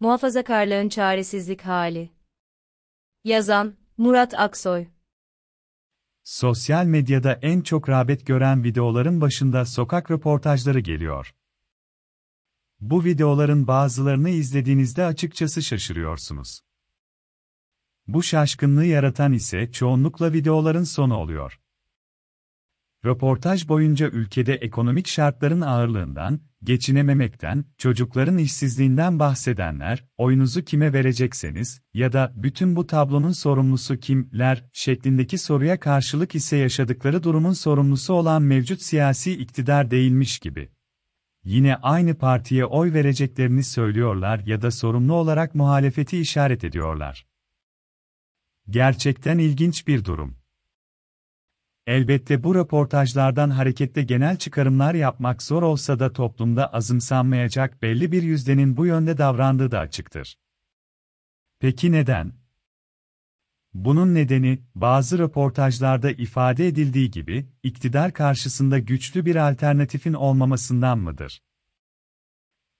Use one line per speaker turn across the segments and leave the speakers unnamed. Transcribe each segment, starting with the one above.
Muhafazakarlığın çaresizlik hali. Yazan, Murat Aksoy.
Sosyal medyada en çok rağbet gören videoların başında sokak röportajları geliyor. Bu videoların bazılarını izlediğinizde açıkçası şaşırıyorsunuz. Bu şaşkınlığı yaratan ise çoğunlukla videoların sonu oluyor. Röportaj boyunca ülkede ekonomik şartların ağırlığından, geçinememekten, çocukların işsizliğinden bahsedenler, oyunuzu kime verecekseniz ya da bütün bu tablonun sorumlusu kimler şeklindeki soruya karşılık ise yaşadıkları durumun sorumlusu olan mevcut siyasi iktidar değilmiş gibi. Yine aynı partiye oy vereceklerini söylüyorlar ya da sorumlu olarak muhalefeti işaret ediyorlar. Gerçekten ilginç bir durum. Elbette bu röportajlardan hareketle genel çıkarımlar yapmak zor olsa da toplumda azımsanmayacak belli bir yüzdenin bu yönde davrandığı da açıktır. Peki neden? Bunun nedeni, bazı röportajlarda ifade edildiği gibi, iktidar karşısında güçlü bir alternatifin olmamasından mıdır?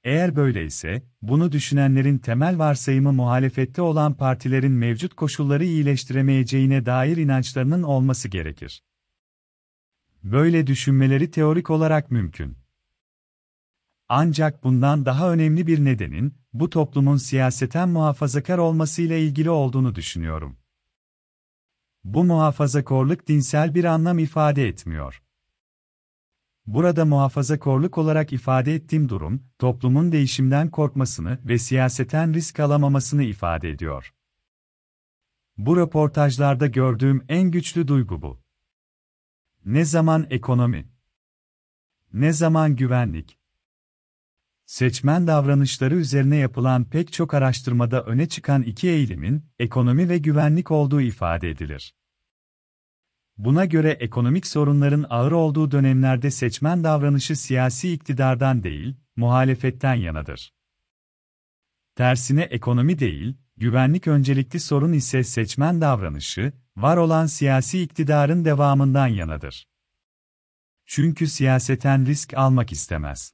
Eğer böyleyse, bunu düşünenlerin temel varsayımı muhalefette olan partilerin mevcut koşulları iyileştiremeyeceğine dair inançlarının olması gerekir. Böyle düşünmeleri teorik olarak mümkün. Ancak bundan daha önemli bir nedenin, bu toplumun siyaseten muhafazakar olmasıyla ilgili olduğunu düşünüyorum. Bu muhafazakorluk dinsel bir anlam ifade etmiyor. Burada muhafazakorluk olarak ifade ettiğim durum, toplumun değişimden korkmasını ve siyaseten risk alamamasını ifade ediyor. Bu röportajlarda gördüğüm en güçlü duygu bu. Ne zaman ekonomi? Ne zaman güvenlik? Seçmen davranışları üzerine yapılan pek çok araştırmada öne çıkan iki eğilimin ekonomi ve güvenlik olduğu ifade edilir. Buna göre ekonomik sorunların ağır olduğu dönemlerde seçmen davranışı siyasi iktidardan değil, muhalefetten yanadır. Tersine ekonomi değil, güvenlik öncelikli sorun ise seçmen davranışı, var olan siyasi iktidarın devamından yanadır. Çünkü siyaseten risk almak istemez.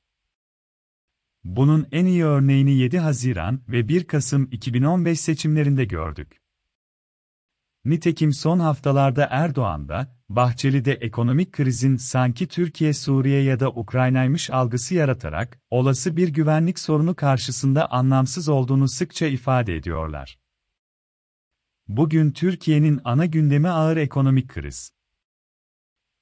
Bunun en iyi örneğini 7 Haziran ve 1 Kasım 2015 seçimlerinde gördük. Nitekim son haftalarda Erdoğan'da, Bahçeli'de ekonomik krizin sanki Türkiye, Suriye ya da Ukrayna'ymış algısı yaratarak, olası bir güvenlik sorunu karşısında anlamsız olduğunu sıkça ifade ediyorlar. Bugün Türkiye'nin ana gündemi ağır ekonomik kriz.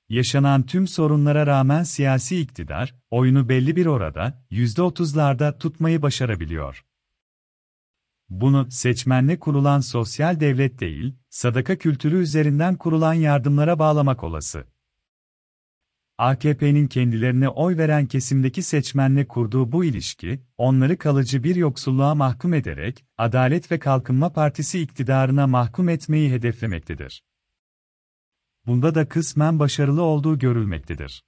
Yaşanan tüm sorunlara rağmen siyasi iktidar, oyunu belli bir orada, %30'larda tutmayı başarabiliyor. Bunu seçmenle kurulan sosyal devlet değil, sadaka kültürü üzerinden kurulan yardımlara bağlamak olası. AKP'nin kendilerine oy veren kesimdeki seçmenle kurduğu bu ilişki, onları kalıcı bir yoksulluğa mahkum ederek, Adalet ve Kalkınma Partisi iktidarına mahkum etmeyi hedeflemektedir. Bunda da kısmen başarılı olduğu görülmektedir.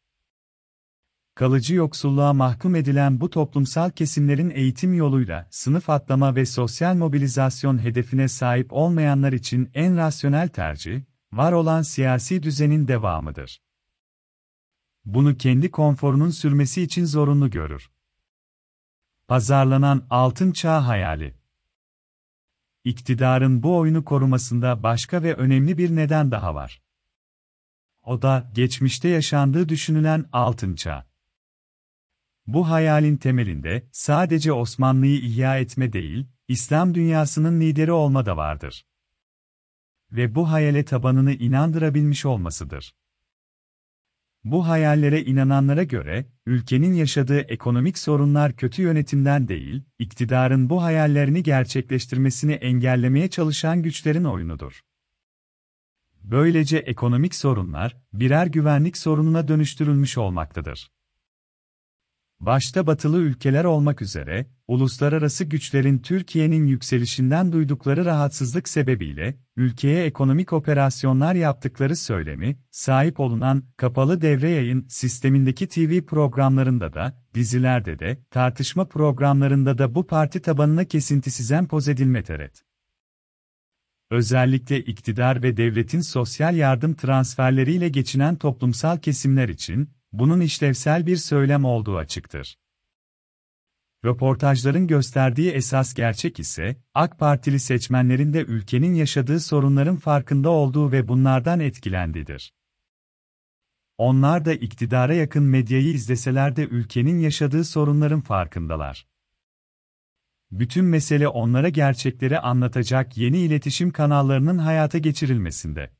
Kalıcı yoksulluğa mahkum edilen bu toplumsal kesimlerin eğitim yoluyla sınıf atlama ve sosyal mobilizasyon hedefine sahip olmayanlar için en rasyonel tercih, var olan siyasi düzenin devamıdır bunu kendi konforunun sürmesi için zorunlu görür. Pazarlanan altın çağ hayali. İktidarın bu oyunu korumasında başka ve önemli bir neden daha var. O da geçmişte yaşandığı düşünülen altın çağ. Bu hayalin temelinde sadece Osmanlı'yı ihya etme değil, İslam dünyasının lideri olma da vardır. Ve bu hayale tabanını inandırabilmiş olmasıdır. Bu hayallere inananlara göre, ülkenin yaşadığı ekonomik sorunlar kötü yönetimden değil, iktidarın bu hayallerini gerçekleştirmesini engellemeye çalışan güçlerin oyunudur. Böylece ekonomik sorunlar, birer güvenlik sorununa dönüştürülmüş olmaktadır başta batılı ülkeler olmak üzere, uluslararası güçlerin Türkiye'nin yükselişinden duydukları rahatsızlık sebebiyle, ülkeye ekonomik operasyonlar yaptıkları söylemi, sahip olunan, kapalı devre yayın sistemindeki TV programlarında da, dizilerde de, tartışma programlarında da bu parti tabanına kesintisiz empoz edilme teret. Özellikle iktidar ve devletin sosyal yardım transferleriyle geçinen toplumsal kesimler için, bunun işlevsel bir söylem olduğu açıktır. Röportajların gösterdiği esas gerçek ise, AK Partili seçmenlerin de ülkenin yaşadığı sorunların farkında olduğu ve bunlardan etkilendiğidir. Onlar da iktidara yakın medyayı izleseler de ülkenin yaşadığı sorunların farkındalar. Bütün mesele onlara gerçekleri anlatacak yeni iletişim kanallarının hayata geçirilmesinde.